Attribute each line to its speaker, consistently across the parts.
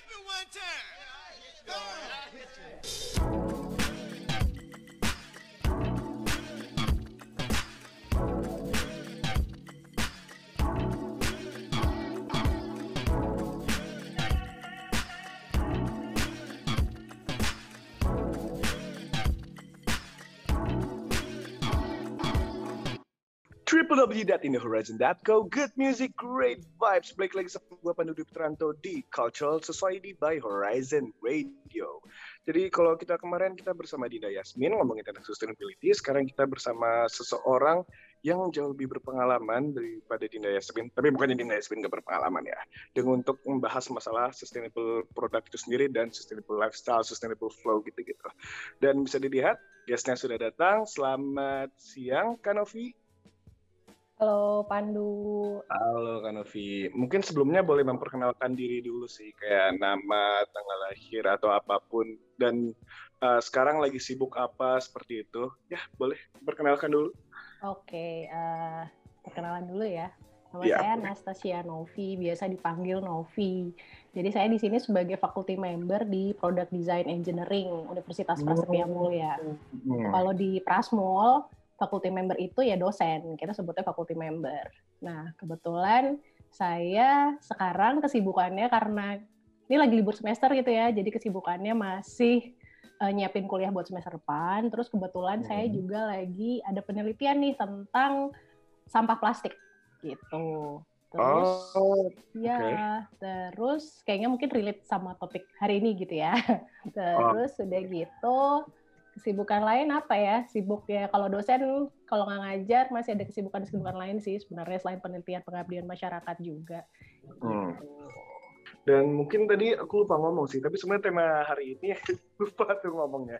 Speaker 1: hit me one time. Yeah, I hit you. Go. On.
Speaker 2: www.inthehorizon.co Good music, great vibes. Balik lagi sama gue Pandu Dwi Putranto di Cultural Society by Horizon Radio. Jadi kalau kita kemarin kita bersama Dinda Yasmin ngomongin tentang sustainability. Sekarang kita bersama seseorang yang jauh lebih berpengalaman daripada Dinda Yasmin. Tapi bukannya Dinda Yasmin gak berpengalaman ya. Dengan untuk membahas masalah sustainable product itu sendiri Dan sustainable lifestyle, sustainable flow gitu-gitu. Dan bisa dilihat guestnya sudah datang. Selamat siang Kanovi
Speaker 3: Halo Pandu.
Speaker 2: Halo Kanovi. Mungkin sebelumnya boleh memperkenalkan diri dulu sih, kayak nama, tanggal lahir atau apa pun. Dan uh, sekarang lagi sibuk apa seperti itu? Ya boleh perkenalkan dulu.
Speaker 3: Oke, uh, perkenalan dulu ya. Nama
Speaker 2: Ya,
Speaker 3: saya. Anastasia Novi, biasa dipanggil Novi. Jadi saya di sini sebagai faculty member di Product Design Engineering Universitas Prasetya Mulia.
Speaker 2: Hmm.
Speaker 3: Kalau di Prasmol, faculty member itu ya dosen, kita sebutnya faculty member. Nah, kebetulan saya sekarang kesibukannya karena ini lagi libur semester gitu ya, jadi kesibukannya masih eh, nyiapin kuliah buat semester depan. Terus kebetulan saya
Speaker 2: Hmm.
Speaker 3: juga lagi ada penelitian nih tentang sampah plastik gitu. Terus
Speaker 2: Oh,
Speaker 3: Ya, terus kayaknya mungkin relate sama topik hari ini gitu ya. Terus udah gitu, kesibukan lain apa ya? Sibuk ya kalau dosen kalau nggak ngajar masih ada kesibukan-kesibukan lain sih sebenarnya selain penelitian pengabdian masyarakat juga.
Speaker 2: Hmm. Dan mungkin tadi aku lupa ngomong sih, tapi sebenarnya tema hari ini lupa tuh ngomongnya.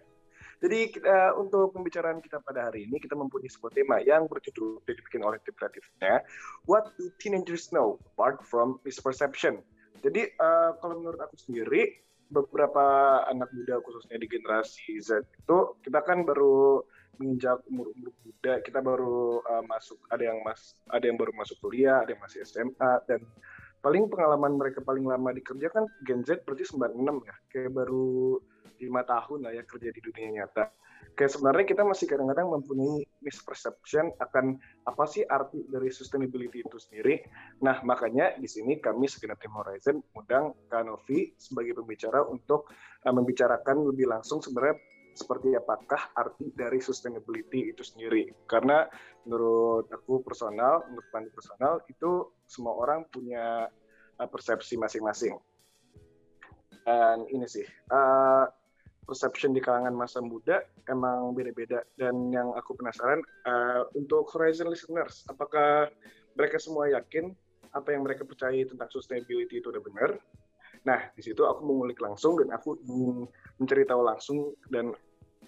Speaker 2: Jadi kita, untuk pembicaraan kita pada hari ini kita mempunyai sebuah tema yang berjudul dibikin oleh tim kreatifnya What do teenagers know apart from misperception? Jadi eh, kalau menurut aku sendiri beberapa anak muda khususnya di generasi Z itu kita kan baru menginjak umur-umur muda, kita baru eh, masuk ada yang mas ada yang baru masuk kuliah, ada yang masih SMA dan paling pengalaman mereka paling lama di kerja kan Gen Z berarti 96 ya, kayak baru lima tahun lah ya kerja di dunia nyata. Kayak sebenarnya kita masih kadang-kadang mempunyai misperception akan apa sih arti dari sustainability itu sendiri. Nah, makanya di sini kami segenap tim Horizon undang Kanovi sebagai pembicara untuk uh, membicarakan lebih langsung sebenarnya seperti apakah arti dari sustainability itu sendiri. Karena menurut aku personal, menurut Pandu personal, itu semua orang punya uh, persepsi masing-masing. Dan ini sih, uh, perception di kalangan masa muda emang beda-beda. Dan yang aku penasaran, uh, untuk Horizon listeners, apakah mereka semua yakin apa yang mereka percaya tentang sustainability itu udah benar? Nah, di situ aku mengulik langsung dan aku ingin mencari tahu langsung dan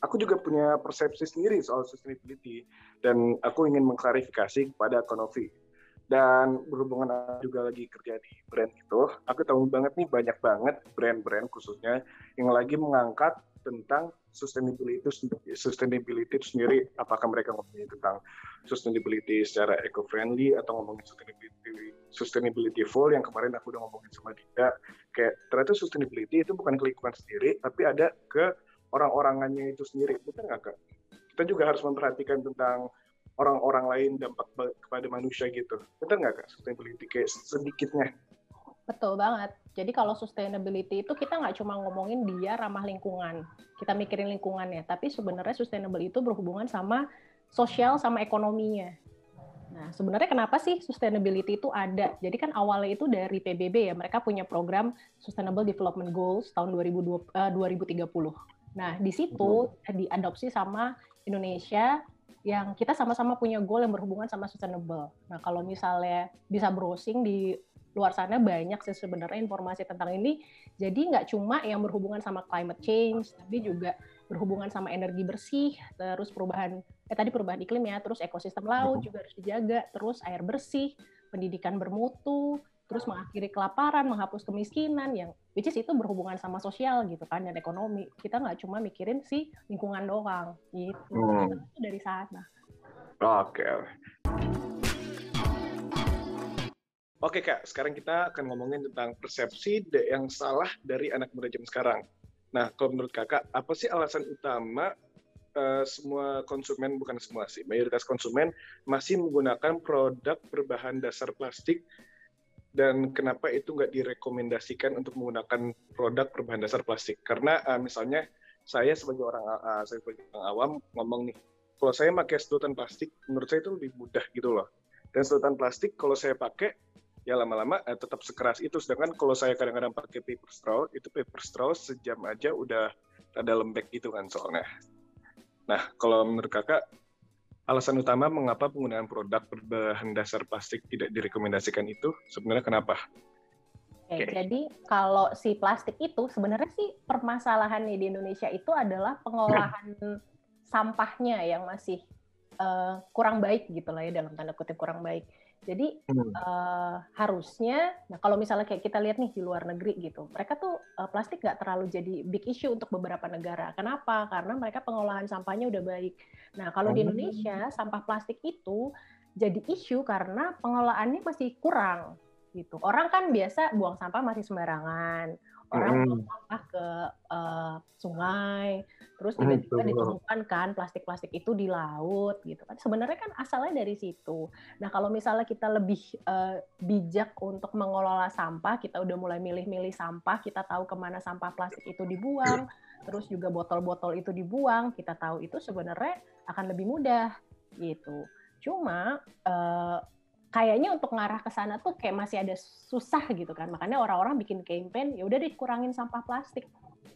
Speaker 2: aku juga punya persepsi sendiri soal sustainability dan aku ingin mengklarifikasi kepada Konovi. Dan berhubungan juga lagi kerja di brand itu, aku tahu banget nih banyak banget brand-brand khususnya yang lagi mengangkat tentang sustainability sustainability itu sendiri apakah mereka ngomongin tentang sustainability secara eco-friendly atau ngomongin sustainability sustainability full yang kemarin aku udah ngomongin sama Dinda. Kayak ternyata sustainability itu bukan ke sendiri tapi ada ke orang-orangannya itu sendiri. Betul nggak kak? Kita juga harus memperhatikan tentang orang-orang lain dampak kepada manusia gitu. Betul nggak kak? Sustainability kayak sedikitnya
Speaker 3: Betul banget. Jadi kalau sustainability itu kita nggak cuma ngomongin dia ramah lingkungan, kita mikirin lingkungannya, tapi sebenarnya sustainable itu berhubungan sama sosial sama ekonominya. Nah, sebenarnya kenapa sih sustainability itu ada? Jadi kan awalnya itu dari PBB ya, mereka punya program Sustainable Development Goals tahun 2020, eh, 2030. Nah, di situ diadopsi sama Indonesia yang kita sama-sama punya goal yang berhubungan sama sustainable. Nah, kalau misalnya bisa browsing di luar sana banyak sih sebenarnya informasi tentang ini. Jadi nggak cuma yang berhubungan sama climate change, tapi juga berhubungan sama energi bersih, terus perubahan eh tadi perubahan iklim ya, terus ekosistem laut juga harus dijaga, terus air bersih, pendidikan bermutu, terus mengakhiri kelaparan, menghapus kemiskinan yang which is itu berhubungan sama sosial gitu kan dan ekonomi. Kita nggak cuma mikirin si lingkungan doang gitu.
Speaker 2: Hmm.
Speaker 3: Itu dari sana.
Speaker 2: Oke. Oke kak, sekarang kita akan ngomongin tentang persepsi yang salah dari anak muda zaman sekarang. Nah, kalau menurut kakak, apa sih alasan utama uh, semua konsumen, bukan semua sih, mayoritas konsumen masih menggunakan produk berbahan dasar plastik dan kenapa itu nggak direkomendasikan untuk menggunakan produk berbahan dasar plastik? Karena uh, misalnya saya sebagai orang uh, saya sebagai orang awam ngomong nih, kalau saya pakai sedotan plastik, menurut saya itu lebih mudah gitu loh. Dan sedotan plastik kalau saya pakai ya lama-lama eh, tetap sekeras itu. Sedangkan kalau saya kadang-kadang pakai paper straw, itu paper straw sejam aja udah ada lembek gitu kan soalnya. Nah, kalau menurut kakak, alasan utama mengapa penggunaan produk berbahan dasar plastik tidak direkomendasikan itu sebenarnya kenapa?
Speaker 3: Oke, okay. jadi kalau si plastik itu sebenarnya sih permasalahannya di Indonesia itu adalah pengolahan sampahnya yang masih uh, kurang baik gitu lah ya dalam tanda kutip kurang baik. Jadi hmm. uh, harusnya, nah kalau misalnya kayak kita lihat nih di luar negeri gitu, mereka tuh uh, plastik nggak terlalu jadi big issue untuk beberapa negara. Kenapa? Karena mereka pengolahan sampahnya udah baik. Nah kalau di oh. Indonesia sampah plastik itu jadi isu karena pengolahannya masih kurang gitu. Orang kan biasa buang sampah masih sembarangan orang mm. sampah ke uh, sungai, terus tiba-tiba mm, ditemukan kan plastik-plastik itu di laut gitu kan. Sebenarnya kan asalnya dari situ. Nah kalau misalnya kita lebih uh, bijak untuk mengelola sampah, kita udah mulai milih-milih sampah, kita tahu ke mana sampah plastik itu dibuang, terus juga botol-botol itu dibuang, kita tahu itu sebenarnya akan lebih mudah gitu. Cuma uh, kayaknya untuk ngarah ke sana tuh kayak masih ada susah gitu kan. Makanya orang-orang bikin campaign, ya udah deh kurangin sampah plastik.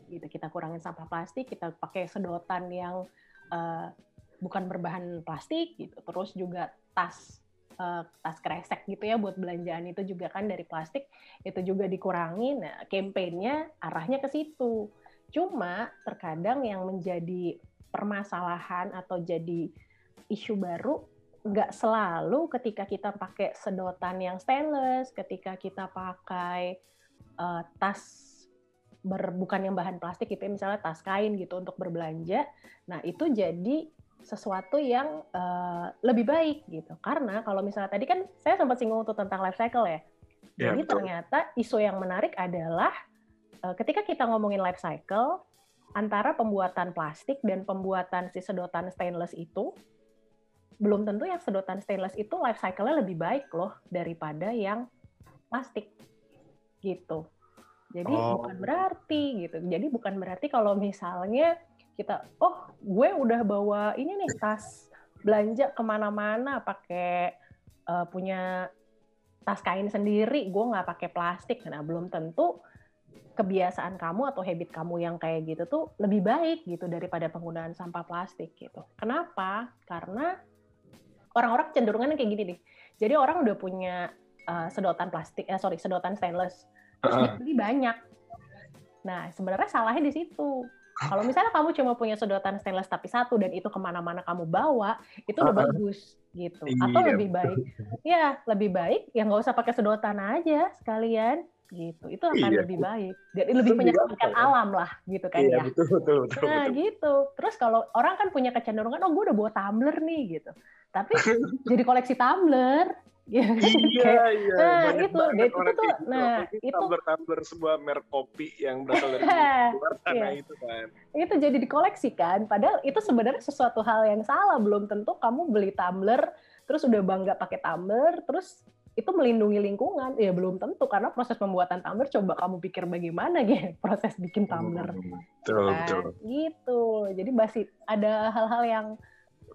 Speaker 3: Gitu, kita kurangin sampah plastik, kita pakai sedotan yang uh, bukan berbahan plastik gitu. Terus juga tas uh, tas kresek gitu ya buat belanjaan itu juga kan dari plastik itu juga dikurangi. Nah, campaignnya arahnya ke situ. Cuma terkadang yang menjadi permasalahan atau jadi isu baru nggak selalu ketika kita pakai sedotan yang stainless, ketika kita pakai uh, tas ber, bukan yang bahan plastik gitu ya, misalnya tas kain gitu untuk berbelanja. Nah, itu jadi sesuatu yang uh, lebih baik gitu. Karena kalau misalnya tadi kan saya sempat singgung untuk tentang life cycle ya. ya jadi betul. ternyata isu yang menarik adalah uh, ketika kita ngomongin life cycle antara pembuatan plastik dan pembuatan si sedotan stainless itu belum tentu yang sedotan stainless itu life cycle-nya lebih baik loh daripada yang plastik gitu. Jadi oh. bukan berarti gitu. Jadi bukan berarti kalau misalnya kita, oh gue udah bawa ini nih tas belanja ke mana-mana pakai uh, punya tas kain sendiri, gue nggak pakai plastik. Nah belum tentu kebiasaan kamu atau habit kamu yang kayak gitu tuh lebih baik gitu daripada penggunaan sampah plastik gitu. Kenapa? Karena orang-orang cenderungan kayak gini nih. Jadi orang udah punya uh, sedotan plastik, eh, sorry sedotan stainless, terus uh -uh. beli banyak. Nah sebenarnya salahnya di situ. Kalau misalnya kamu cuma punya sedotan stainless tapi satu dan itu ke mana-mana kamu bawa, itu udah uh -uh. bagus gitu. Atau iya. lebih baik, ya lebih baik ya nggak usah pakai sedotan aja sekalian gitu itu akan iya. lebih baik dan lebih menyelamatkan alam lah gitu kan iya, ya betul, betul, betul, nah betul. gitu terus kalau orang kan punya kecenderungan oh gue udah bawa tumbler nih gitu tapi jadi koleksi tumbler
Speaker 2: Ya, iya, iya.
Speaker 3: Nah, Banyak itu, itu, itu tuh, nah,
Speaker 2: itu tumbler-tumbler sebuah merek kopi yang berasal dari luar sana iya. itu kan.
Speaker 3: Itu jadi dikoleksi kan, padahal itu sebenarnya sesuatu hal yang salah. Belum tentu kamu beli tumbler, terus udah bangga pakai tumbler, terus itu melindungi lingkungan ya belum tentu karena proses pembuatan tumbler coba kamu pikir bagaimana gitu proses bikin tumbler
Speaker 2: betul, nah, betul.
Speaker 3: gitu jadi masih ada hal-hal yang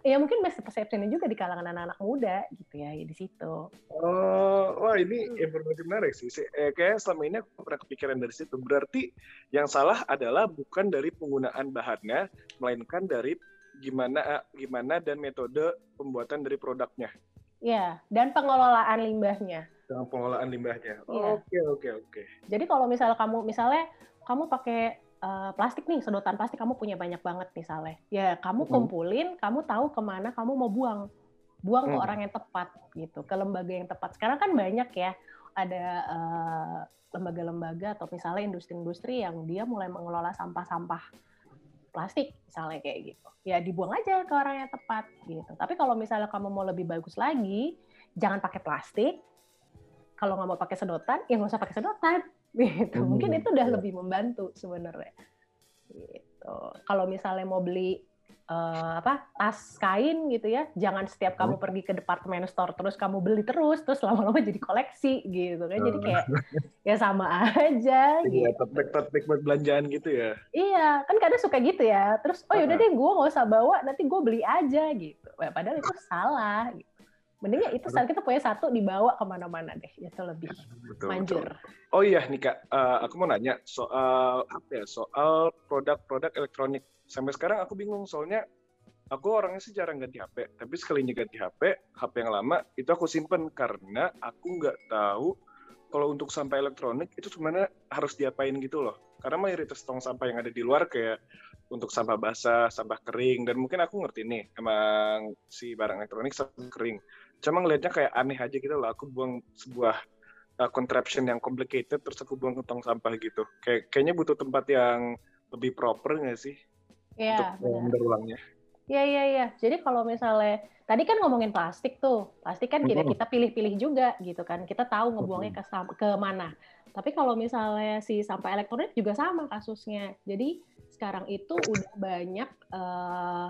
Speaker 3: ya mungkin masih persepsinya juga di kalangan anak-anak muda gitu ya di situ.
Speaker 2: Oh, wah ini hmm. informasi menarik sih. Eh, kayak selama ini aku pernah kepikiran dari situ. Berarti yang salah adalah bukan dari penggunaan bahannya, melainkan dari gimana gimana dan metode pembuatan dari produknya.
Speaker 3: Ya, dan pengelolaan limbahnya.
Speaker 2: Dan pengelolaan limbahnya. Iya. Oke, oke, oke.
Speaker 3: Jadi kalau misalnya kamu misalnya kamu pakai uh, plastik nih, sedotan plastik kamu punya banyak banget misalnya. Ya, kamu hmm. kumpulin, hmm. kamu tahu ke mana kamu mau buang. Buang hmm. ke orang yang tepat gitu, ke lembaga yang tepat. Sekarang kan banyak ya ada uh, lembaga-lembaga atau misalnya industri-industri yang dia mulai mengelola sampah-sampah plastik misalnya kayak gitu ya dibuang aja ke orang yang tepat gitu tapi kalau misalnya kamu mau lebih bagus lagi jangan pakai plastik kalau nggak mau pakai sedotan, ya nggak usah pakai sedotan. Gitu.
Speaker 2: Hmm,
Speaker 3: Mungkin itu udah
Speaker 2: iya.
Speaker 3: lebih membantu sebenarnya. Gitu. Kalau misalnya mau beli eh, apa tas kain gitu ya, jangan setiap kamu
Speaker 2: Hmm.
Speaker 3: pergi ke department store terus kamu beli terus, terus lama-lama jadi koleksi gitu kan. Jadi kayak ya sama aja.
Speaker 2: Iya,
Speaker 3: Gitu.
Speaker 2: bag buat belanjaan gitu ya.
Speaker 3: Iya, kan kadang suka gitu ya. Terus, oh yaudah deh, gue nggak usah bawa, nanti gue beli aja gitu. Padahal itu salah. Gitu. Mending ya itu saat kita punya satu dibawa ke mana-mana deh, itu lebih
Speaker 2: Betul.
Speaker 3: manjur.
Speaker 2: betul. Oh iya nih kak, Eh, aku mau nanya soal apa ya? Soal produk-produk elektronik. Sampai sekarang aku bingung soalnya aku orangnya sih jarang ganti HP. Tapi sekalinya ganti HP, HP yang lama itu aku simpen karena aku nggak tahu kalau untuk sampah elektronik itu sebenarnya harus diapain gitu loh. Karena mayoritas tong sampah yang ada di luar kayak untuk sampah basah, sampah kering, dan mungkin aku ngerti nih, emang si barang elektronik sampah kering. Cuma ngelihatnya kayak aneh aja gitu loh. Aku buang sebuah uh, contraption yang complicated terus aku buang ke tong sampah gitu. Kayak kayaknya butuh tempat yang lebih proper nggak sih
Speaker 3: Iya,
Speaker 2: untuk
Speaker 3: benar.
Speaker 2: ulangnya?
Speaker 3: Iya, iya, iya. Jadi kalau misalnya, tadi kan ngomongin plastik tuh, plastik kan kita, kita pilih-pilih juga gitu kan. Kita tahu ngebuangnya ke, ke mana. Tapi kalau misalnya si sampah elektronik juga sama kasusnya. Jadi sekarang itu udah banyak eh,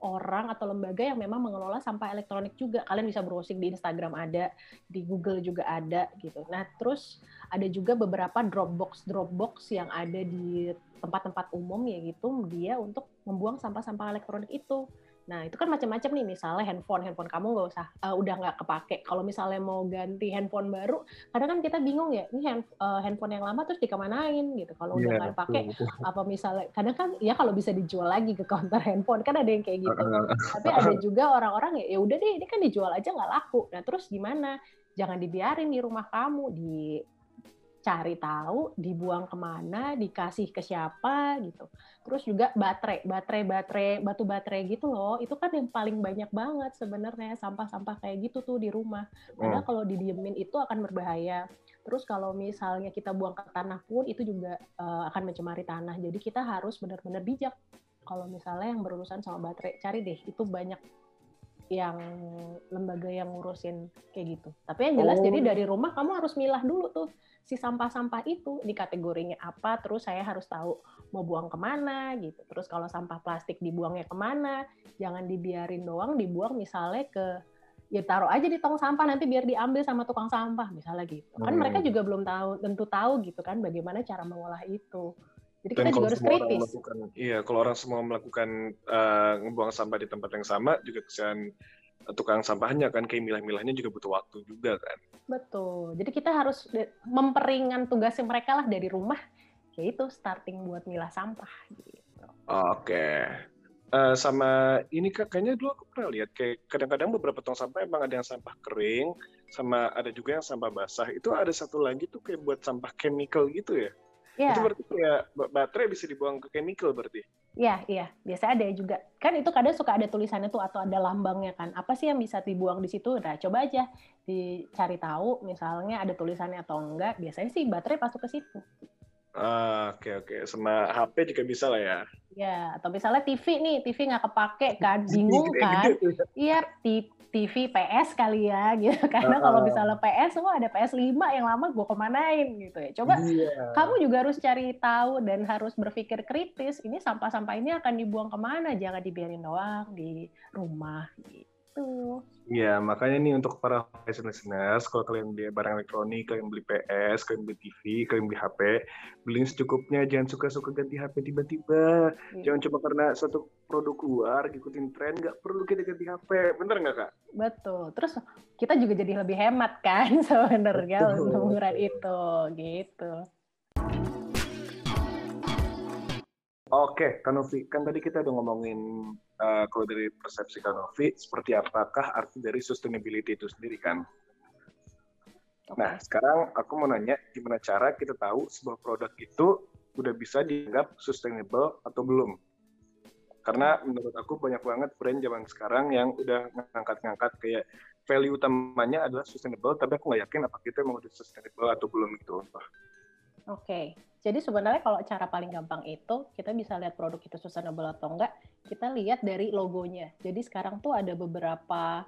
Speaker 3: orang atau lembaga yang memang mengelola sampah elektronik juga. Kalian bisa browsing di Instagram ada, di Google juga ada gitu. Nah, terus ada juga beberapa Dropbox Dropbox yang ada di tempat-tempat umum ya gitu, dia untuk membuang sampah-sampah elektronik itu. Nah, itu kan macam-macam nih, misalnya handphone, handphone kamu nggak usah, eh, udah nggak kepake. Kalau misalnya mau ganti handphone baru, kadang kan kita bingung ya, ini hand- eh, handphone yang lama terus dikemanain gitu. Kalau udah
Speaker 2: Iya,
Speaker 3: nggak pakai, apa misalnya kadang kan ya kalau bisa dijual lagi ke counter handphone kan ada yang kayak gitu. Tapi ada juga orang-orang ya ya udah deh ini kan dijual aja nggak laku. Nah terus gimana? Jangan dibiarin di rumah kamu dicari tahu dibuang ke mana dikasih ke siapa gitu terus juga baterai baterai baterai batu baterai gitu loh itu kan yang paling banyak banget sebenarnya sampah-sampah kayak gitu tuh di rumah Padahal
Speaker 2: Hmm.
Speaker 3: kalau didiemin itu akan berbahaya. Terus kalau misalnya kita buang ke tanah pun itu juga eh, akan mencemari tanah. Jadi kita harus benar-benar bijak. Kalau misalnya yang berurusan sama baterai, cari deh itu banyak yang lembaga yang ngurusin kayak gitu. Tapi yang jelas
Speaker 2: Oh.
Speaker 3: jadi dari rumah kamu harus milah dulu tuh si sampah-sampah itu di kategorinya apa. Terus saya harus tahu mau buang ke mana gitu. Terus kalau sampah plastik dibuangnya ke mana, jangan dibiarin doang dibuang misalnya ke ya taruh aja di tong sampah nanti biar diambil sama tukang sampah misalnya gitu kan
Speaker 2: Hmm.
Speaker 3: mereka juga belum tahu tentu tahu gitu kan bagaimana cara mengolah itu jadi kita
Speaker 2: Dan
Speaker 3: juga
Speaker 2: kalau
Speaker 3: harus kritis
Speaker 2: iya, kalau orang semua melakukan eh, ngebuang sampah di tempat yang sama, juga kesian tukang sampahnya kan, kayak milah-milahnya juga butuh waktu juga kan.
Speaker 3: betul jadi kita harus memperingan tugasnya mereka lah dari rumah yaitu starting buat milah sampah gitu
Speaker 2: Oke. Eh, sama ini kak, kayaknya dulu aku pernah lihat kayak kadang-kadang beberapa tong sampah emang ada yang sampah kering, sama ada juga yang sampah basah. Itu ada satu lagi tuh kayak buat sampah chemical gitu ya.
Speaker 3: ya
Speaker 2: Itu berarti kayak ba- baterai bisa dibuang ke chemical berarti.
Speaker 3: Iya, iya. Biasa ada juga. Kan itu kadang suka ada tulisannya tuh atau ada lambangnya kan. Apa sih yang bisa dibuang di situ? Nah, coba aja dicari tahu misalnya ada tulisannya atau enggak. Biasanya sih baterai masuk ke situ.
Speaker 2: Ah, Oke oke, sama HP juga bisa lah ya.
Speaker 3: Ya, atau misalnya TV nih, TV nggak kepake kan, bingung kan?
Speaker 2: Gede-gede tuh.
Speaker 3: Iya, TV PS kali ya, gitu. Karena kalau
Speaker 2: Ah.
Speaker 3: misalnya PS, wah ada PS5 yang lama gue kemanain gitu ya. Coba
Speaker 2: Iya.
Speaker 3: kamu juga harus cari tahu dan harus berpikir kritis. Ini sampah-sampah ini akan dibuang ke mana? Jangan dibiarin doang di rumah gitu.
Speaker 2: Iya, makanya nih untuk para fashion listeners, kalau kalian beli barang elektronik, kalian beli PS, kalian beli TV, kalian beli HP, beliin secukupnya, jangan suka-suka ganti HP tiba-tiba.
Speaker 3: Iya.
Speaker 2: Jangan cuma karena suatu produk keluar, ngikutin tren, nggak perlu kita ganti HP. Bener nggak, Kak?
Speaker 3: Betul. Terus kita juga jadi lebih hemat kan sebenarnya untuk ukuran itu gitu.
Speaker 2: Oke, Kanovi, kan tadi kita udah ngomongin eh, kalau dari persepsi Kanovi, seperti apakah arti dari sustainability itu sendiri kan? Nah, sekarang aku mau nanya, gimana cara kita tahu sebuah produk itu udah bisa dianggap sustainable atau belum? Karena menurut aku banyak banget brand zaman sekarang yang udah ngangkat-ngangkat kayak value utamanya adalah sustainable, tapi aku nggak yakin apakah itu emang udah sustainable atau belum gitu.
Speaker 3: Oke, jadi sebenarnya kalau cara paling gampang itu kita bisa lihat produk itu sustainable atau enggak, kita lihat dari logonya. Jadi sekarang tuh ada beberapa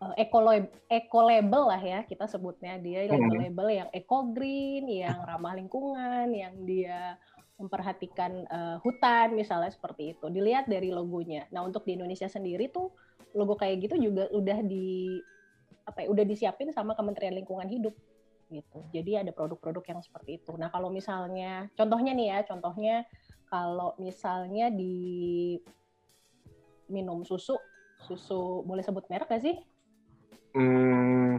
Speaker 3: uh, eco eco label lah ya kita sebutnya dia
Speaker 2: Hmm.
Speaker 3: label-label yang eco green, yang ramah lingkungan, yang dia memperhatikan uh, hutan misalnya seperti itu. Dilihat dari logonya. Nah untuk di Indonesia sendiri tuh logo kayak gitu juga udah di apa ya, udah disiapin sama Kementerian Lingkungan Hidup gitu. Jadi ada produk-produk yang seperti itu. Nah kalau misalnya contohnya nih ya, contohnya kalau misalnya di minum susu, susu boleh sebut merek gak sih?
Speaker 2: Hmm,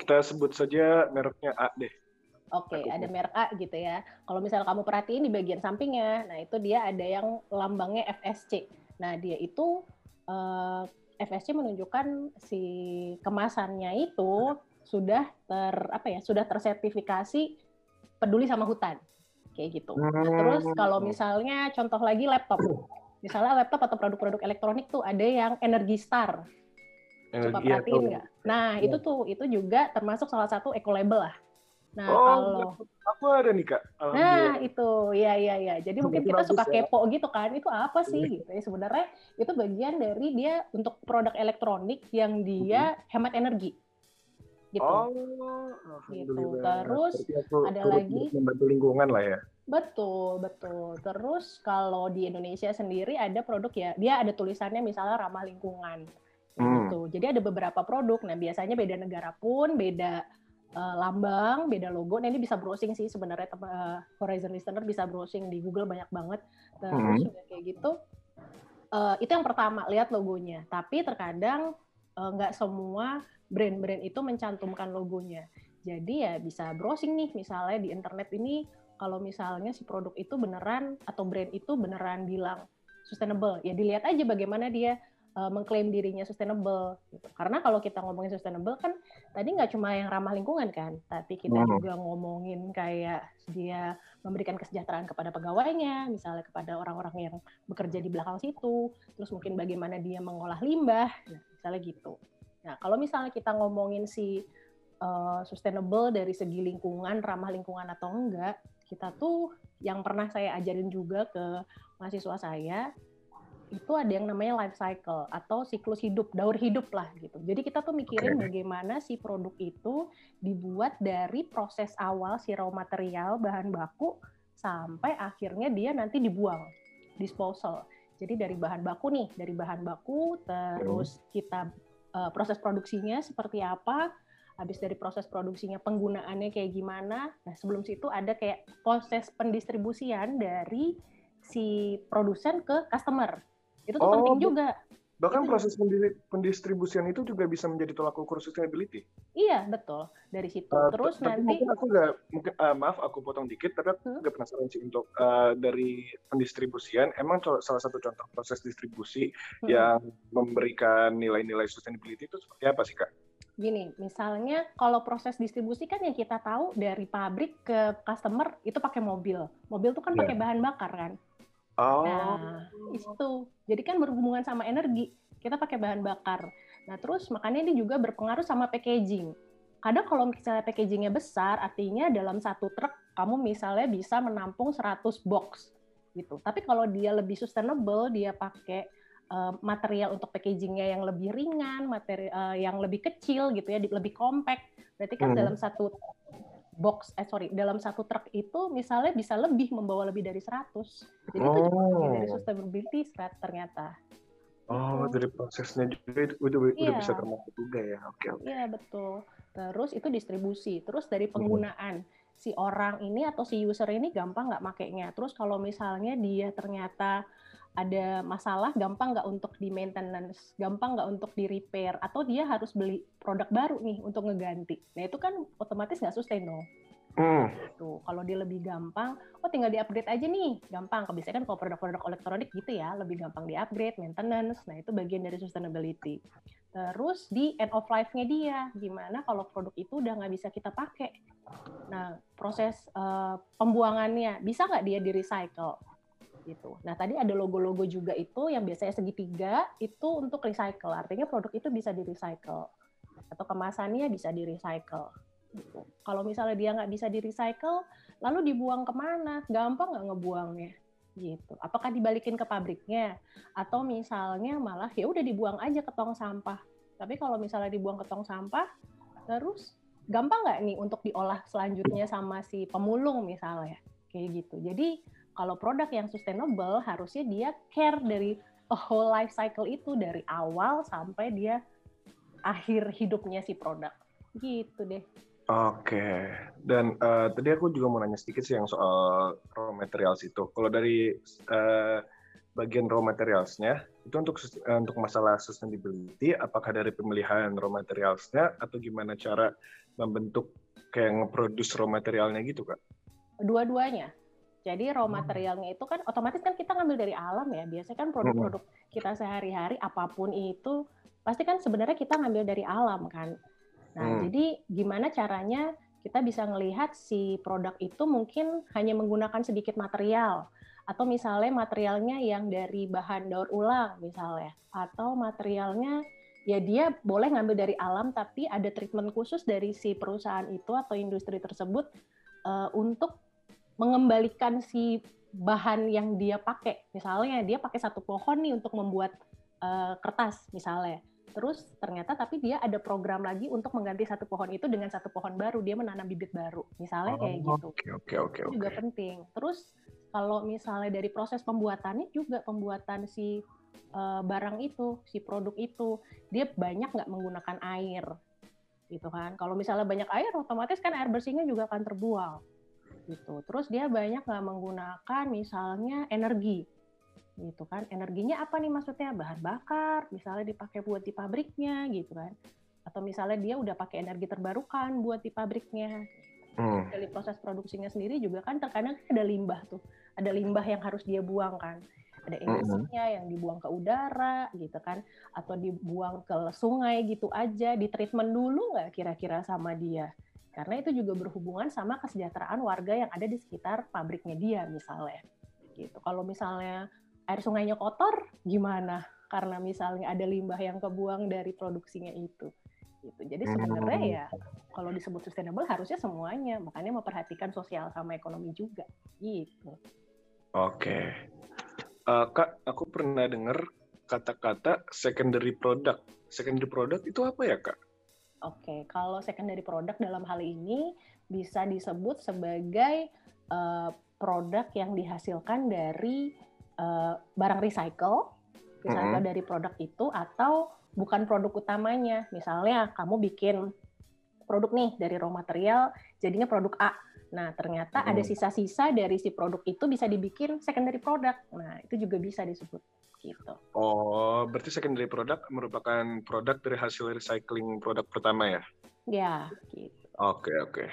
Speaker 2: kita sebut saja mereknya A deh.
Speaker 3: Oke,
Speaker 2: Aku
Speaker 3: ada merek A gitu ya. Kalau misalnya kamu perhatiin di bagian sampingnya, nah itu dia ada yang lambangnya FSC. Nah dia itu eh, FSC menunjukkan si kemasannya itu sudah ter apa ya, sudah tersertifikasi peduli sama hutan kayak gitu. Nah, terus
Speaker 2: Hmm.
Speaker 3: kalau misalnya contoh lagi laptop, misalnya laptop atau produk-produk elektronik tuh ada yang Energy Star. Coba
Speaker 2: Energi
Speaker 3: perhatiin nggak? Nah
Speaker 2: Iya.
Speaker 3: itu tuh itu juga termasuk salah satu eco label lah. Nah
Speaker 2: Oh,
Speaker 3: kalau
Speaker 2: aku ada nih kak.
Speaker 3: Nah, itu ya ya ya. Jadi mungkin kita suka
Speaker 2: ya.
Speaker 3: kepo gitu kan. Itu apa sih gitu ya. Sebenarnya itu bagian dari dia untuk produk elektronik yang dia hemat energi. Gitu.
Speaker 2: Oh, alhamdulillah.
Speaker 3: Terus
Speaker 2: aku
Speaker 3: ada lagi-
Speaker 2: membantu lingkungan lah ya.
Speaker 3: Betul, betul. Terus kalau di Indonesia sendiri ada produk ya, dia ada tulisannya misalnya ramah lingkungan.
Speaker 2: Hmm.
Speaker 3: Gitu. Jadi ada beberapa produk. Nah, biasanya beda negara pun beda eh, lambang, beda logo. Nah, ini bisa browsing sih sebenarnya eh, Horizon Listener bisa browsing di Google banyak banget. Terus
Speaker 2: Hmm.
Speaker 3: udah kayak gitu eh, itu yang pertama, lihat logonya. Tapi terkadang nggak semua brand-brand itu mencantumkan logonya. Jadi ya bisa browsing nih misalnya di internet ini kalau misalnya si produk itu beneran atau brand itu beneran bilang sustainable, ya dilihat aja bagaimana dia uh, mengklaim dirinya sustainable. Gitu. Karena kalau kita ngomongin sustainable kan tadi nggak cuma yang ramah lingkungan kan, tapi kita
Speaker 2: Hmm.
Speaker 3: juga ngomongin kayak dia memberikan kesejahteraan kepada pegawainya, misalnya kepada orang-orang yang bekerja di belakang situ, terus mungkin bagaimana dia mengolah limbah, nah, misalnya gitu. Nah kalau misalnya kita ngomongin si uh, sustainable dari segi lingkungan, ramah lingkungan atau enggak, kita tuh yang pernah saya ajarin juga ke mahasiswa saya itu ada yang namanya life cycle atau siklus hidup, daur hidup lah gitu. Jadi kita tuh mikirin
Speaker 2: Oke.
Speaker 3: bagaimana si produk itu dibuat dari proses awal si raw material bahan baku sampai akhirnya dia nanti dibuang, disposal. Jadi dari bahan baku nih, dari bahan baku terus kita eh, proses produksinya seperti apa, habis dari proses produksinya penggunaannya kayak gimana. Nah, sebelum situ ada kayak proses pendistribusian dari si produsen ke customer. Itu tuh
Speaker 2: Oh,
Speaker 3: penting juga.
Speaker 2: Bahkan
Speaker 3: Itu-
Speaker 2: proses pendi- pendistribusian itu juga bisa menjadi tolak ukur sustainability.
Speaker 3: Iya, betul. Dari situ.
Speaker 2: Uh,
Speaker 3: Terus
Speaker 2: tapi
Speaker 3: nanti
Speaker 2: mungkin aku nggak mungkin uh, maaf aku potong dikit tapi aku
Speaker 3: Hmm.
Speaker 2: nggak penasaran sih untuk uh, dari pendistribusian emang salah satu contoh proses distribusi
Speaker 3: Hmm.
Speaker 2: yang memberikan nilai-nilai sustainability itu seperti apa sih kak?
Speaker 3: gini, misalnya kalau proses distribusi kan yang kita tahu dari pabrik ke customer itu pakai mobil. Mobil tuh kan
Speaker 2: Iya.
Speaker 3: pakai bahan bakar kan.
Speaker 2: Oh,
Speaker 3: Nah, itu. Jadi kan berhubungan sama energi. Kita pakai bahan bakar. Nah, terus makanya ini juga berpengaruh sama packaging. Kadang kalau misalnya packagingnya besar, artinya dalam satu truk kamu misalnya bisa menampung 100 box gitu. Tapi kalau dia lebih sustainable, dia pakai eh, material untuk packagingnya yang lebih ringan, materi eh, yang lebih kecil gitu ya, lebih compact. Berarti kan
Speaker 2: Hmm.
Speaker 3: dalam satu box, eh sorry, dalam satu truk itu misalnya bisa lebih membawa lebih dari 100. Jadi itu juga bagian dari
Speaker 2: Oh.
Speaker 3: sustainability strat ternyata.
Speaker 2: oh dari prosesnya juga itu udah, udah
Speaker 3: Iya.
Speaker 2: bisa termasuk juga ya. Oke oke.
Speaker 3: Iya betul. Terus itu distribusi. Terus
Speaker 2: Hmm.
Speaker 3: dari penggunaan si orang ini atau si user ini gampang nggak makainya. Terus kalau misalnya dia ternyata ada masalah, gampang nggak untuk di maintenance, gampang nggak untuk di repair, atau dia harus beli produk baru nih untuk ngeganti. Nah itu kan otomatis nggak sustain dong.
Speaker 2: Hmm.
Speaker 3: Tuh, kalau dia lebih gampang, oh tinggal di-upgrade aja nih, gampang. Biasanya kan kalau produk-produk elektronik gitu ya, lebih gampang di-upgrade, maintenance. Nah, itu bagian dari sustainability. Terus di end of life-nya dia, gimana kalau produk itu udah nggak bisa kita pakai? Nah, proses eh, pembuangannya, bisa nggak dia di-recycle? Gitu. Nah, tadi ada logo-logo juga itu yang biasanya segitiga, itu untuk recycle. Artinya produk itu bisa di-recycle. Atau kemasannya bisa di-recycle gitu. Kalau misalnya dia nggak bisa di recycle, lalu dibuang ke mana? Gampang nggak ngebuangnya? Gitu. Apakah dibalikin ke pabriknya? Atau misalnya malah ya udah dibuang aja ke tong sampah? Tapi kalau misalnya dibuang ke tong sampah, terus gampang nggak nih untuk diolah selanjutnya sama si pemulung misalnya, kayak gitu. Jadi kalau produk yang sustainable harusnya dia care dari a whole life cycle itu dari awal sampai dia akhir hidupnya si produk. Gitu deh.
Speaker 2: Oke, dan uh, tadi aku juga mau nanya sedikit sih yang soal raw materials itu. Kalau dari uh, bagian raw materialsnya, itu untuk uh, untuk masalah sustainability, apakah dari pemilihan raw materialsnya atau gimana cara membentuk kayak nge-produce raw materialnya gitu, Kak?
Speaker 3: Dua-duanya. Jadi raw hmm. materialnya itu kan otomatis kan kita ngambil dari alam ya. Biasanya kan produk-produk hmm. kita sehari-hari apa pun itu pasti kan sebenarnya kita ngambil dari alam kan. Nah, hmm. jadi gimana caranya kita bisa melihat si produk itu mungkin hanya menggunakan sedikit material atau misalnya materialnya yang dari bahan daur ulang misalnya atau materialnya ya dia boleh ngambil dari alam tapi ada treatment khusus dari si perusahaan itu atau industri tersebut uh, untuk mengembalikan si bahan yang dia pakai. Misalnya dia pakai satu pohon nih untuk membuat uh, kertas misalnya. Terus ternyata tapi dia ada program lagi untuk mengganti satu pohon itu dengan satu pohon baru. Dia menanam bibit baru. Misalnya kayak
Speaker 2: oh,
Speaker 3: gitu.
Speaker 2: oke oke oke
Speaker 3: juga penting. Terus kalau misalnya dari proses pembuatannya juga pembuatan si uh, barang itu si produk itu dia banyak nggak menggunakan air gitu kan. Kalau misalnya banyak air otomatis kan air bersihnya juga akan terbuang gitu. Terus dia banyak nggak menggunakan misalnya energi gitu kan. Energinya apa nih maksudnya? Bahan bakar misalnya dipakai buat di pabriknya gitu kan. Atau misalnya dia udah pakai energi terbarukan buat di pabriknya. Hmm. dari proses produksinya sendiri juga kan terkadang ada limbah tuh. Ada limbah yang harus dia buang kan. Ada emisinya hmm. yang dibuang ke udara gitu kan. Atau dibuang ke sungai gitu aja. Di treatment dulu nggak kira-kira sama dia karena itu juga berhubungan sama kesejahteraan warga yang ada di sekitar pabriknya dia misalnya. Gitu. Kalau misalnya air sungainya kotor gimana? Karena misalnya ada limbah yang kebuang dari produksinya itu. Gitu. Jadi sebenarnya hmm. ya kalau disebut sustainable harusnya semuanya. Makanya memperhatikan sosial sama ekonomi juga. Gitu.
Speaker 2: Oke. Uh, kak aku pernah dengar kata-kata secondary product. Secondary product itu apa ya kak
Speaker 3: Oke, kalau secondary product dalam hal ini bisa disebut sebagai uh, produk yang dihasilkan dari uh, barang recycle, recycle mm -hmm. dari produk itu atau bukan produk utamanya. Misalnya kamu bikin produk nih dari raw material, jadinya produk A. Nah, ternyata hmm. ada sisa-sisa dari si produk itu bisa dibikin secondary product. Nah, itu juga bisa disebut gitu.
Speaker 2: Oh, berarti secondary product merupakan produk dari hasil recycling produk pertama ya?
Speaker 3: Ya, gitu.
Speaker 2: Oke, okay, oke. Okay.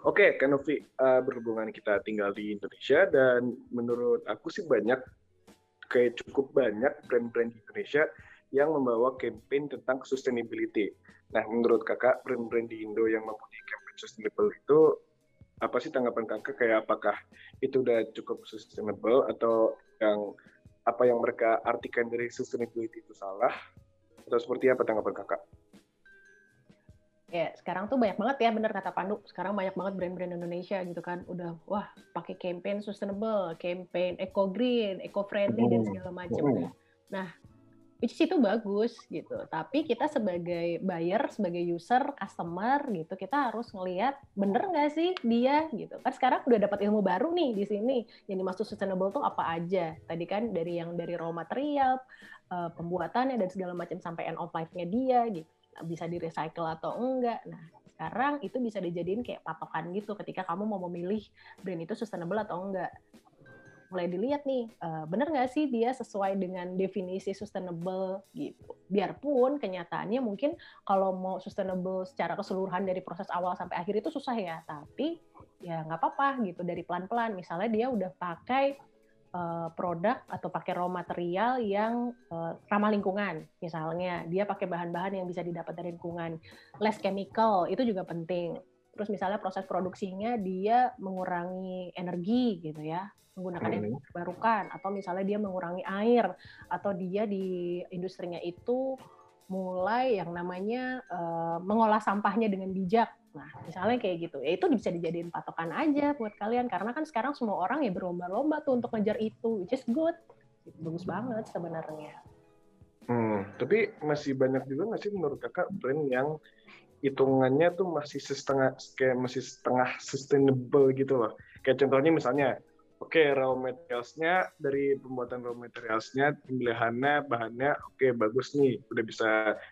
Speaker 2: Oke, okay, Kanovi, uh, berhubungan kita tinggal di Indonesia dan menurut aku sih banyak, kayak cukup banyak brand-brand di Indonesia yang membawa campaign tentang sustainability. Nah, menurut kakak, brand-brand di Indo yang mempunyai campaign sustainable itu apa sih tanggapan kakak? Kayak apakah itu udah cukup sustainable atau yang apa yang mereka artikan dari sustainability itu salah? Atau seperti apa tanggapan kakak?
Speaker 3: ya sekarang tuh banyak banget ya bener kata Pandu sekarang banyak banget brand-brand Indonesia gitu kan udah wah pakai campaign sustainable campaign eco green eco friendly dan segala macam nah which itu bagus gitu. Tapi kita sebagai buyer sebagai user customer gitu kita harus ngelihat bener nggak sih dia? Gitu. Kan sekarang udah dapat ilmu baru nih di sini. Yang dimaksud sustainable tuh apa aja? Tadi kan dari yang dari raw material eh, pembuatannya dan segala macam sampai end of life-nya dia gitu. Bisa di recycle atau enggak. Nah, sekarang itu bisa dijadiin kayak patokan gitu ketika kamu mau memilih brand itu sustainable atau enggak. Mulai dilihat nih, uh, bener nggak sih dia sesuai dengan definisi sustainable gitu. Biarpun kenyataannya mungkin kalau mau sustainable secara keseluruhan dari proses awal sampai akhir itu susah ya, tapi ya nggak apa-apa gitu dari pelan-pelan. Misalnya dia udah pakai uh, produk atau pakai raw material yang uh, ramah lingkungan. Misalnya dia pakai bahan-bahan yang bisa didapat dari lingkungan, less chemical itu juga penting. Terus misalnya proses produksinya dia mengurangi energi gitu ya, menggunakan energi terbarukan. Atau misalnya dia mengurangi air. Atau dia di industrinya itu mulai yang namanya uh, mengolah sampahnya dengan bijak. Nah, misalnya kayak gitu, ya itu bisa dijadiin patokan aja buat kalian. Karena kan sekarang semua orang ya berlomba-lomba tuh untuk ngejar itu, which is good. Bagus banget sebenarnya.
Speaker 2: Hmm, tapi masih banyak juga nggak sih menurut kakak brand yang hitungannya tuh masih setengah kayak masih setengah sustainable gitu loh. Kayak contohnya misalnya, oke okay, raw materialsnya dari pembuatan raw materialsnya pemilihannya bahannya oke okay, bagus nih udah bisa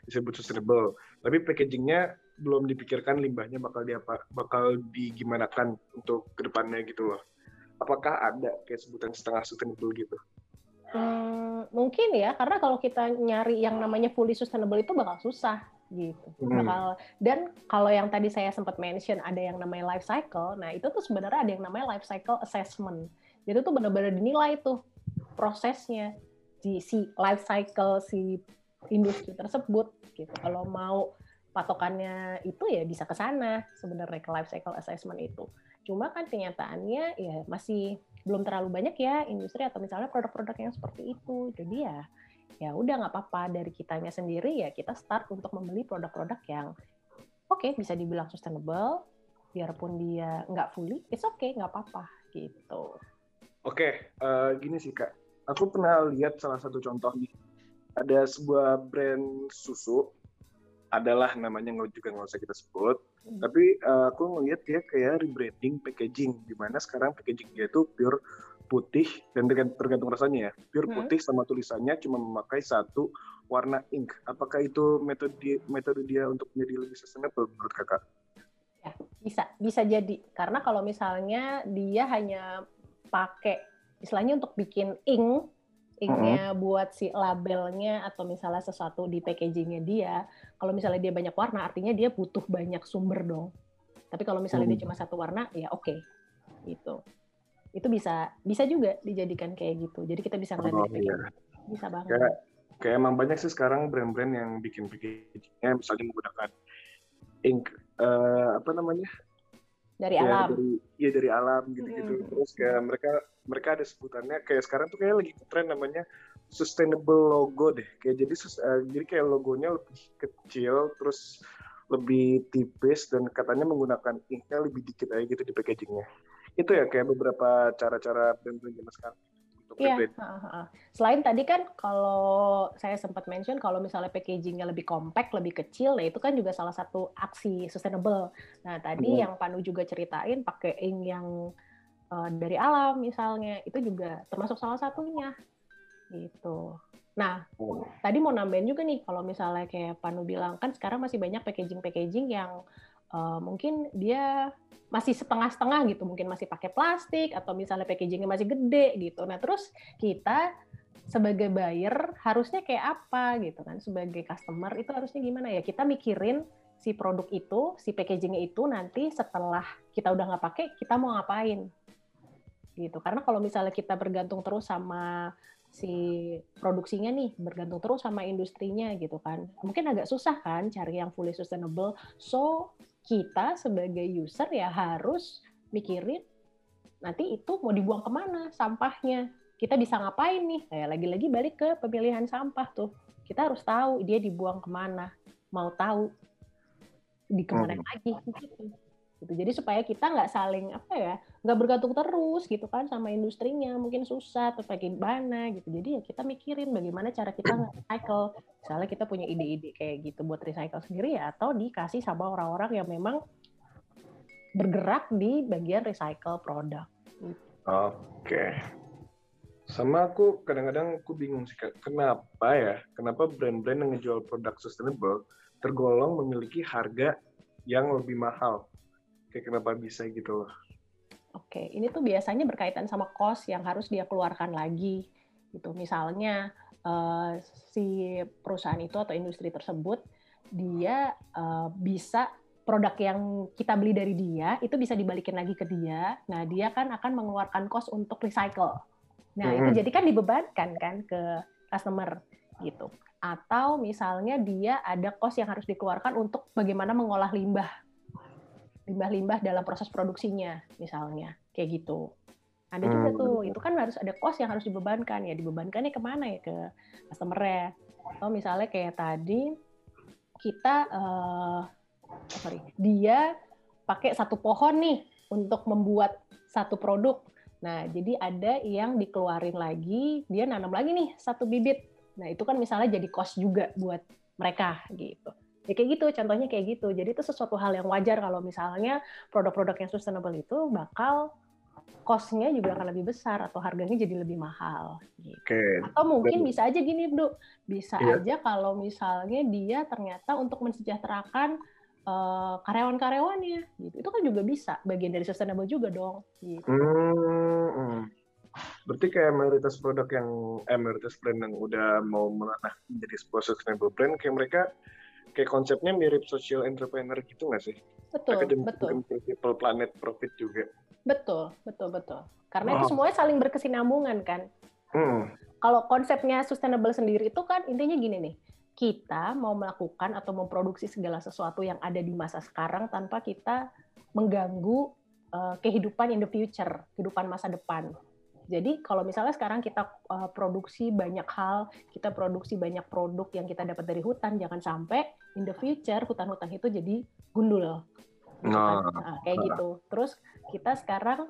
Speaker 2: disebut sustainable. Tapi packagingnya belum dipikirkan limbahnya bakal diapa bakal digimanakan untuk ke depannya gitu loh. Apakah ada kayak sebutan setengah sustainable gitu?
Speaker 3: Hmm, mungkin ya, karena kalau kita nyari yang namanya fully sustainable itu bakal susah gitu. Hmm. Bakal dan kalau yang tadi saya sempat mention ada yang namanya life cycle. Nah, itu tuh sebenarnya ada yang namanya life cycle assessment. Jadi tuh benar-benar dinilai tuh prosesnya di si life cycle si industri tersebut gitu. Kalau mau patokannya itu ya bisa ke sana sebenarnya ke life cycle assessment itu. Cuma kan kenyataannya ya masih belum terlalu banyak ya industri atau misalnya produk-produk yang seperti itu. Jadi ya ya udah nggak apa-apa. Dari kitanya sendiri ya kita start untuk membeli produk-produk yang oke okay, bisa dibilang sustainable. Biarpun dia nggak fully it's okay nggak apa-apa gitu.
Speaker 2: Oke, okay, uh, eh, gini sih kak, aku pernah lihat salah satu contoh nih. Ada sebuah brand susu adalah namanya nggak juga nggak usah kita sebut. Hmm. tapi uh, aku ngelihat dia kayak rebranding packaging di mana sekarang packaging dia itu pure putih dan tergantung rasanya ya pure hmm. putih sama tulisannya cuma memakai satu warna ink apakah itu metode metode dia untuk menjadi lebih sustainable menurut kakak
Speaker 3: ya bisa bisa jadi karena kalau misalnya dia hanya pakai istilahnya untuk bikin ink inknya mm-hmm. buat si labelnya atau misalnya sesuatu di packagingnya dia, kalau misalnya dia banyak warna, artinya dia butuh banyak sumber dong. Tapi kalau misalnya mm-hmm. dia cuma satu warna, ya oke, okay. gitu. Itu bisa bisa juga dijadikan kayak gitu. Jadi kita bisa ngeliat oh, iya. bisa banget.
Speaker 2: Kayak, kayak emang banyak sih sekarang brand-brand yang bikin packagingnya misalnya menggunakan ink uh, apa namanya
Speaker 3: dari ya, alam.
Speaker 2: Dari, ya dari alam gitu-gitu. Hmm. Terus kayak mereka mereka ada sebutannya kayak sekarang tuh kayak lagi tren namanya sustainable logo deh. Kayak jadi uh, jadi kayak logonya lebih kecil terus lebih tipis dan katanya menggunakan inknya lebih dikit aja gitu di packagingnya. Itu ya kayak beberapa cara-cara brand-brand zaman sekarang.
Speaker 3: Iya. Selain tadi kan kalau saya sempat mention kalau misalnya packagingnya lebih compact, lebih kecil, nah itu kan juga salah satu aksi sustainable. Nah tadi hmm. yang Panu juga ceritain pakai ink yang uh, dari alam misalnya, itu juga termasuk salah satunya. Gitu. Nah, oh. tadi mau nambahin juga nih kalau misalnya kayak Panu bilang kan sekarang masih banyak packaging-packaging yang uh, mungkin dia masih setengah-setengah gitu, mungkin masih pakai plastik atau misalnya packagingnya masih gede gitu. Nah terus kita sebagai buyer harusnya kayak apa gitu kan, sebagai customer itu harusnya gimana ya? Kita mikirin si produk itu, si packagingnya itu nanti setelah kita udah nggak pakai, kita mau ngapain gitu. Karena kalau misalnya kita bergantung terus sama si produksinya nih bergantung terus sama industrinya gitu kan mungkin agak susah kan cari yang fully sustainable so kita sebagai user ya harus mikirin nanti itu mau dibuang ke mana sampahnya. Kita bisa ngapain nih? Kayak lagi-lagi balik ke pemilihan sampah tuh. Kita harus tahu dia dibuang ke mana. Mau tahu di ke mana hmm. lagi. Gitu gitu. Jadi supaya kita nggak saling apa ya nggak bergantung terus gitu kan sama industrinya. Mungkin susah atau bagaimana gitu. Jadi ya kita mikirin bagaimana cara kita recycle misalnya kita punya ide-ide kayak gitu buat recycle sendiri ya atau dikasih sama orang-orang yang memang bergerak di bagian recycle produk.
Speaker 2: Oke. Sama aku kadang-kadang aku bingung sih kenapa ya kenapa brand-brand yang ngejual produk sustainable tergolong memiliki harga yang lebih mahal kayak kenapa bisa gitu loh.
Speaker 3: Oke, ini tuh biasanya berkaitan sama cost yang harus dia keluarkan lagi gitu. Misalnya uh, si perusahaan itu atau industri tersebut dia uh, bisa produk yang kita beli dari dia itu bisa dibalikin lagi ke dia. Nah, dia kan akan mengeluarkan cost untuk recycle. Nah, hmm. itu jadi kan dibebankan kan ke customer gitu. Atau misalnya dia ada cost yang harus dikeluarkan untuk bagaimana mengolah limbah limbah-limbah dalam proses produksinya misalnya. Kayak gitu. Ada juga hmm. tuh itu kan harus ada cost yang harus dibebankan. Ya dibebankannya ke mana ya? Ke customer ya atau misalnya kayak tadi kita uh, sorry. Dia pakai satu pohon nih untuk membuat satu produk. Nah jadi ada yang dikeluarin lagi dia nanam lagi nih satu bibit. Nah, itu kan misalnya jadi cost juga buat mereka gitu. Ya kayak gitu, contohnya kayak gitu. Jadi itu sesuatu hal yang wajar kalau misalnya produk-produk yang sustainable itu bakal cost-nya juga akan lebih besar atau harganya jadi lebih mahal. Gitu.
Speaker 2: Oke.
Speaker 3: Atau mungkin bisa aja gini, Bro. Bisa
Speaker 2: Iya.
Speaker 3: aja kalau misalnya dia ternyata untuk mensejahterakan eh, karyawan-karyawannya, gitu. Itu kan juga bisa bagian dari sustainable juga dong. Gitu.
Speaker 2: Hmm, hmm. Berarti kayak mayoritas produk yang eh, mayoritas brand yang udah mau menanah menjadi sebuah sustainable brand, kayak mereka kayak konsepnya mirip social entrepreneur gitu nggak sih?
Speaker 3: Betul,
Speaker 2: Mereka
Speaker 3: betul.
Speaker 2: people planet profit juga.
Speaker 3: Betul, betul, betul. Karena itu
Speaker 2: Wow.
Speaker 3: semuanya saling berkesinambungan kan.
Speaker 2: Hmm.
Speaker 3: Kalau konsepnya sustainable sendiri itu kan intinya gini nih. Kita mau melakukan atau memproduksi segala sesuatu yang ada di masa sekarang tanpa kita mengganggu eh, kehidupan in the future, kehidupan masa depan. Jadi kalau misalnya sekarang kita eh, produksi banyak hal, kita produksi banyak produk yang kita dapat dari hutan, jangan sampai in the future hutan-hutan itu jadi gundul. Gitu kan.
Speaker 2: Nah.
Speaker 3: Nah, kayak gitu. Terus kita sekarang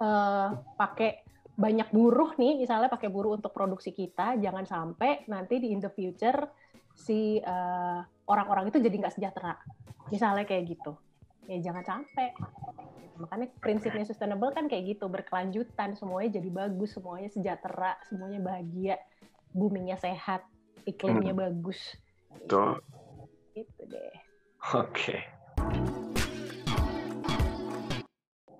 Speaker 3: eh, pakai banyak buruh nih, misalnya pakai buruh untuk produksi kita, jangan sampai nanti di in the future si eh, orang-orang itu jadi nggak sejahtera. Misalnya kayak gitu. Ya jangan sampai. Makanya prinsipnya sustainable kan kayak gitu, berkelanjutan, semuanya jadi bagus, semuanya sejahtera, semuanya bahagia, buminya sehat, iklimnya bagus.
Speaker 2: Betul.
Speaker 3: Gitu deh.
Speaker 2: Oke.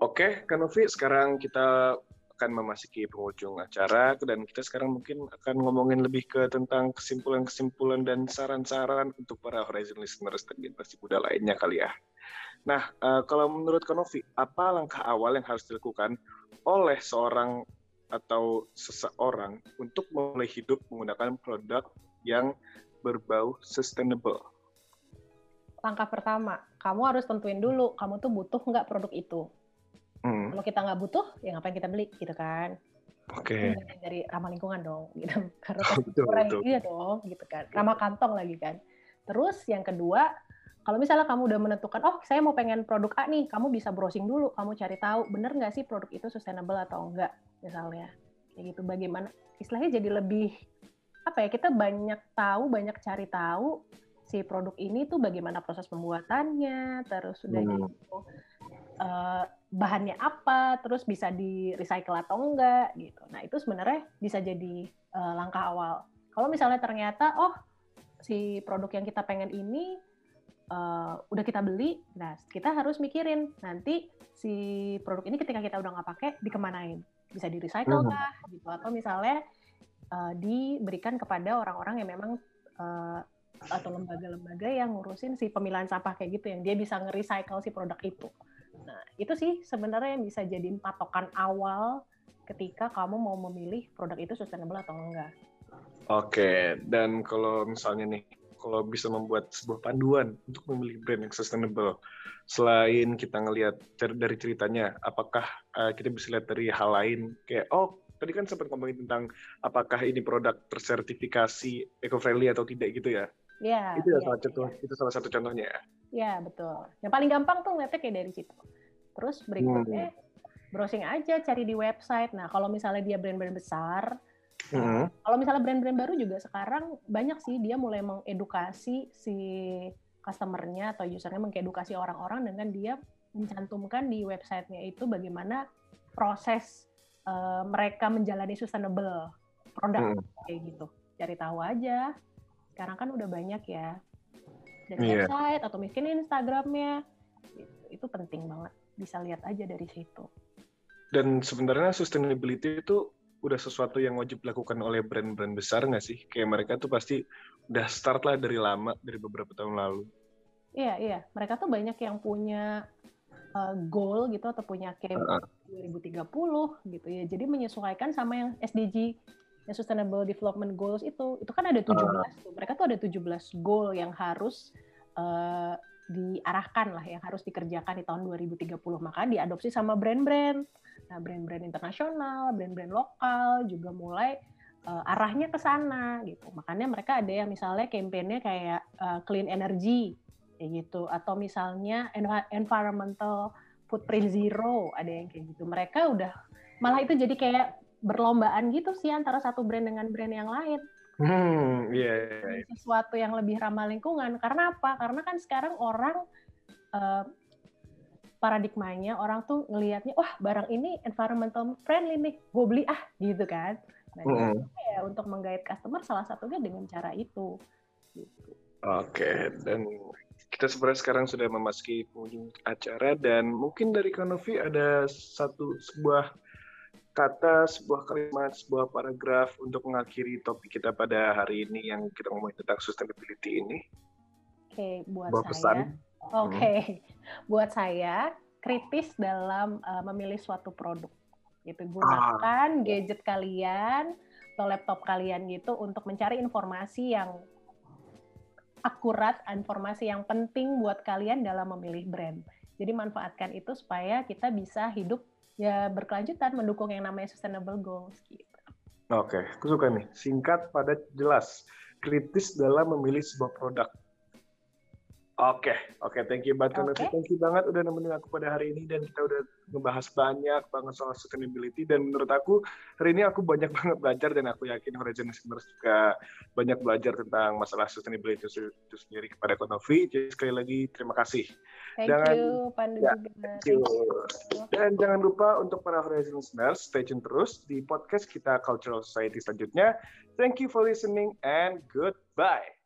Speaker 2: Oke, Kak Novi, sekarang kita akan memasuki penghujung acara dan kita sekarang mungkin akan ngomongin lebih ke tentang kesimpulan-kesimpulan dan saran-saran untuk para Horizon listeners dan generasi muda lainnya kali ya. Nah, eh, kalau menurut Kak Novi, apa langkah awal yang harus dilakukan oleh seorang atau seseorang untuk mulai hidup menggunakan produk yang berbau sustainable?
Speaker 3: Langkah pertama, kamu harus tentuin dulu, kamu tuh butuh nggak produk itu.
Speaker 2: Hmm,
Speaker 3: Kalau kita nggak butuh, ya ngapain kita beli, gitu kan?
Speaker 2: Oke.
Speaker 3: Dari- dari ramah lingkungan dong, gitu. Karena
Speaker 2: Oh, betul,
Speaker 3: kurang
Speaker 2: betul.
Speaker 3: iya dong, gitu kan. Ramah kantong lagi kan. Terus yang kedua, kalau misalnya kamu udah menentukan, oh saya mau pengen produk A nih, kamu bisa browsing dulu, kamu cari tahu bener nggak sih produk itu sustainable atau enggak, misalnya. Kayak gitu, bagaimana, istilahnya jadi lebih, apa ya, kita banyak tahu, banyak cari tahu si produk ini tuh bagaimana proses pembuatannya, terus udah
Speaker 2: Hmm.
Speaker 3: gitu, bahannya apa, terus bisa di recycle atau enggak gitu. Nah itu sebenarnya bisa jadi eh, langkah awal. Kalau misalnya ternyata oh si produk yang kita pengen ini eh, udah kita beli, nah kita harus mikirin nanti si produk ini ketika kita udah nggak pakai dikemanain, bisa di recycle
Speaker 2: Hmm.
Speaker 3: kah gitu atau misalnya eh, diberikan kepada orang-orang yang memang eh, atau lembaga-lembaga yang ngurusin si pemilahan sampah kayak gitu yang dia bisa nge-recycle si produk itu. Nah, itu sih sebenarnya yang bisa jadi patokan awal ketika kamu mau memilih produk itu sustainable atau enggak.
Speaker 2: Oke, dan kalau misalnya nih, kalau bisa membuat sebuah panduan untuk memilih brand yang sustainable, selain kita ngelihat dari ceritanya, apakah uh, kita bisa lihat dari hal lain kayak oh tadi kan sempat ngomongin tentang apakah ini produk tersertifikasi eco-friendly atau tidak gitu ya?
Speaker 3: Ya,
Speaker 2: itu ya
Speaker 3: ya,
Speaker 2: salah
Speaker 3: ya,
Speaker 2: contoh, itu salah satu contohnya ya.
Speaker 3: Ya, betul. Yang paling gampang tuh ngeliatnya kayak dari situ. Terus berikutnya browsing aja, cari di website. Nah, kalau misalnya dia brand-brand besar,
Speaker 2: Hmm.
Speaker 3: kalau misalnya brand-brand baru juga sekarang banyak sih dia mulai mengedukasi si customer-nya atau usernya mengedukasi orang-orang dengan dia mencantumkan di websitenya itu bagaimana proses eh, mereka menjalani sustainable produk
Speaker 2: Hmm.
Speaker 3: kayak gitu. Cari tahu aja. Sekarang kan udah banyak ya dari
Speaker 2: Iya.
Speaker 3: website atau mungkin Instagramnya. Itu penting banget. Bisa lihat aja dari situ.
Speaker 2: Dan sebenarnya sustainability itu udah sesuatu yang wajib dilakukan oleh brand-brand besar nggak sih? Kayak mereka tuh pasti udah start lah dari lama, dari beberapa tahun lalu.
Speaker 3: Iya, iya. Mereka tuh banyak yang punya uh, goal gitu atau punya campaign 2030 gitu ya. Jadi menyesuaikan sama yang SDG, yang Sustainable Development Goals itu. Itu kan ada 17 tuh. Mereka tuh ada 17 goal yang harus uh, diarahkan lah, yang harus dikerjakan di tahun 2030. Maka diadopsi sama brand-brand. Nah, brand-brand internasional, brand-brand lokal juga mulai uh, arahnya ke sana gitu. Makanya mereka ada yang misalnya kampanye kayak uh, clean energy kayak gitu atau misalnya env- environmental footprint zero ada yang kayak gitu. Mereka udah malah itu jadi kayak berlombaan gitu sih antara satu brand dengan brand yang lain.
Speaker 2: Hmm, iya. Yeah, yeah.
Speaker 3: Sesuatu yang lebih ramah lingkungan. Karena apa? Karena kan sekarang orang uh, paradigmanya orang tuh ngelihatnya, wah barang ini environmental friendly nih, gue beli ah gitu kan. Nah, mm -hmm. ya untuk menggait customer salah satunya dengan cara itu. Gitu.
Speaker 2: Oke, okay. dan kita sebenarnya sekarang sudah memasuki penghujung acara dan mungkin dari Kanovi ada satu sebuah kata, sebuah kalimat, sebuah paragraf untuk mengakhiri topik kita pada hari ini yang kita ngomongin tentang sustainability ini.
Speaker 3: Oke, okay, buat Bawa saya. Pesan. Oke, okay. hmm. buat saya kritis dalam uh, memilih suatu produk. Gitu gunakan ah. gadget kalian atau laptop kalian gitu untuk mencari informasi yang akurat, informasi yang penting buat kalian dalam memilih brand. Jadi manfaatkan itu supaya kita bisa hidup ya berkelanjutan mendukung yang namanya sustainable goals gitu.
Speaker 2: Oke, aku suka nih. Singkat, padat, jelas. Kritis dalam memilih sebuah produk. Oke, okay, oke, okay, thank you banget, okay. thank you banget udah nemenin aku pada hari ini dan kita udah ngebahas banyak banget soal sustainability dan menurut aku hari ini aku banyak banget belajar dan aku yakin Horizon listeners juga banyak belajar tentang masalah sustainability itu, sendiri kepada Konovi. Jadi sekali lagi terima kasih.
Speaker 3: Thank jangan, you, Pandu ya, juga. Thank you.
Speaker 2: Dan jangan lupa untuk para Horizon listeners stay tune terus di podcast kita Cultural Society selanjutnya. Thank you for listening and goodbye.